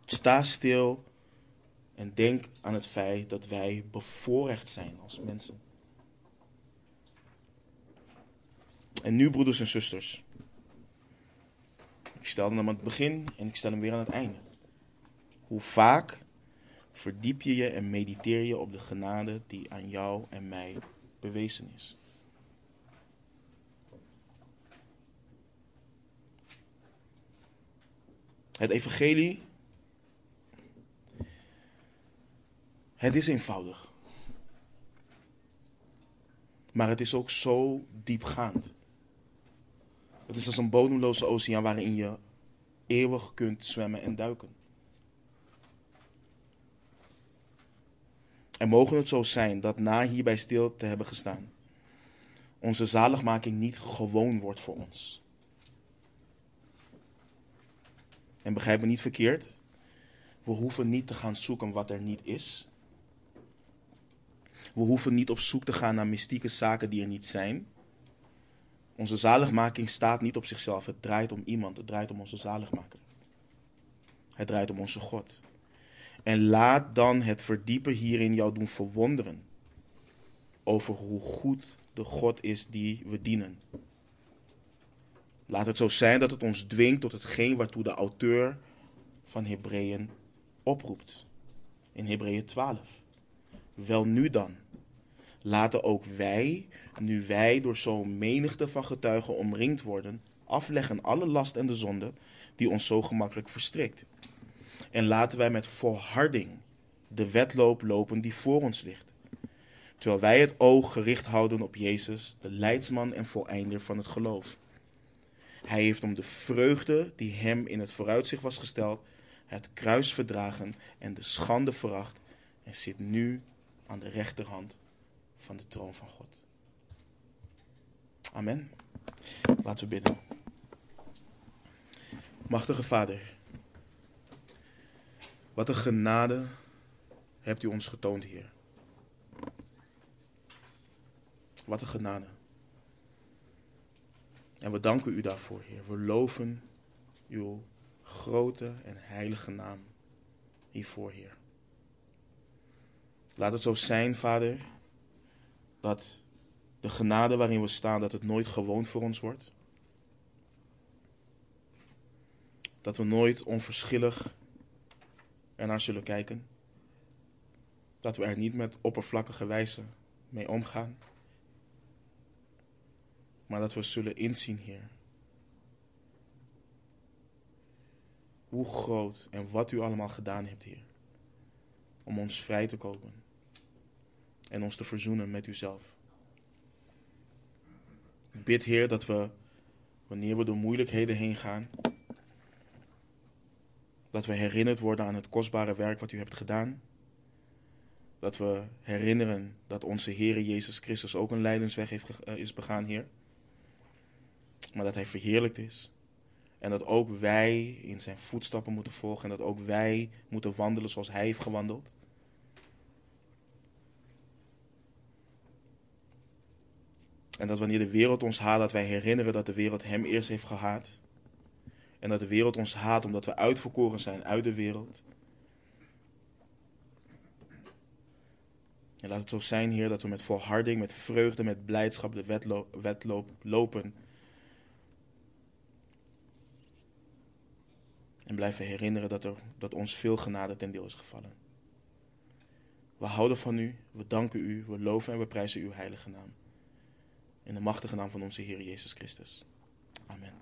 Sta stil en denk aan het feit dat wij bevoorrecht zijn als mensen. En nu, broeders en zusters. Ik stelde hem aan het begin en ik stel hem weer aan het einde. Hoe vaak verdiep je je en mediteer je op de genade die aan jou en mij bewezen is? Het evangelie, het is eenvoudig. Maar het is ook zo diepgaand. Het is als een bodemloze oceaan waarin je eeuwig kunt zwemmen en duiken. En mogen het zo zijn dat na hierbij stil te hebben gestaan, onze zaligmaking niet gewoon wordt voor ons. En begrijp me niet verkeerd, we hoeven niet te gaan zoeken wat er niet is. We hoeven niet op zoek te gaan naar mystieke zaken die er niet zijn. Onze zaligmaking staat niet op zichzelf. Het draait om iemand. Het draait om onze zaligmaker. Het draait om onze God. En laat dan het verdiepen hierin jou doen verwonderen over hoe goed de God is die we dienen. Laat het zo zijn dat het ons dwingt tot hetgeen waartoe de auteur van Hebreeën oproept. In Hebreeën 12. Wel nu dan, laten ook wij, nu wij door zo'n menigte van getuigen omringd worden, afleggen alle last en de zonde die ons zo gemakkelijk verstrikt. En laten wij met volharding de wedloop lopen die voor ons ligt. Terwijl wij het oog gericht houden op Jezus, de leidsman en voleinder van het geloof. Hij heeft om de vreugde die hem in het vooruitzicht was gesteld, het kruis verdragen en de schande veracht en zit nu aan de rechterhand van de troon van God. Amen. Laten we bidden. Machtige Vader, wat een genade hebt u ons getoond, Heer. Wat een genade. En we danken u daarvoor, Heer. We loven uw grote en heilige naam hiervoor, Heer. Laat het zo zijn, Vader, dat de genade waarin we staan, dat het nooit gewoon voor ons wordt. Dat we nooit onverschillig ernaar zullen kijken. Dat we er niet met oppervlakkige wijze mee omgaan. Maar dat we zullen inzien, Heer. Hoe groot en wat u allemaal gedaan hebt, Heer. Om ons vrij te kopen. En ons te verzoenen met uzelf. Ik bid, Heer, dat we, wanneer we door moeilijkheden heen gaan, dat we herinnerd worden aan het kostbare werk wat u hebt gedaan. Dat we herinneren dat onze Heer Jezus Christus ook een lijdensweg heeft, uh, is begaan, Heer. Maar dat Hij verheerlijkt is. En dat ook wij in zijn voetstappen moeten volgen. En dat ook wij moeten wandelen zoals Hij heeft gewandeld. En dat wanneer de wereld ons haat, dat wij herinneren dat de wereld Hem eerst heeft gehaat. En dat de wereld ons haat omdat we uitverkoren zijn uit de wereld. En laat het zo zijn, Heer, dat we met volharding, met vreugde, met blijdschap de wedloop, lopen. En blijven herinneren dat, er, dat ons veel genade ten deel is gevallen. We houden van u, we danken u, we loven en we prijzen uw heilige naam. In de machtige naam van onze Heer Jezus Christus. Amen.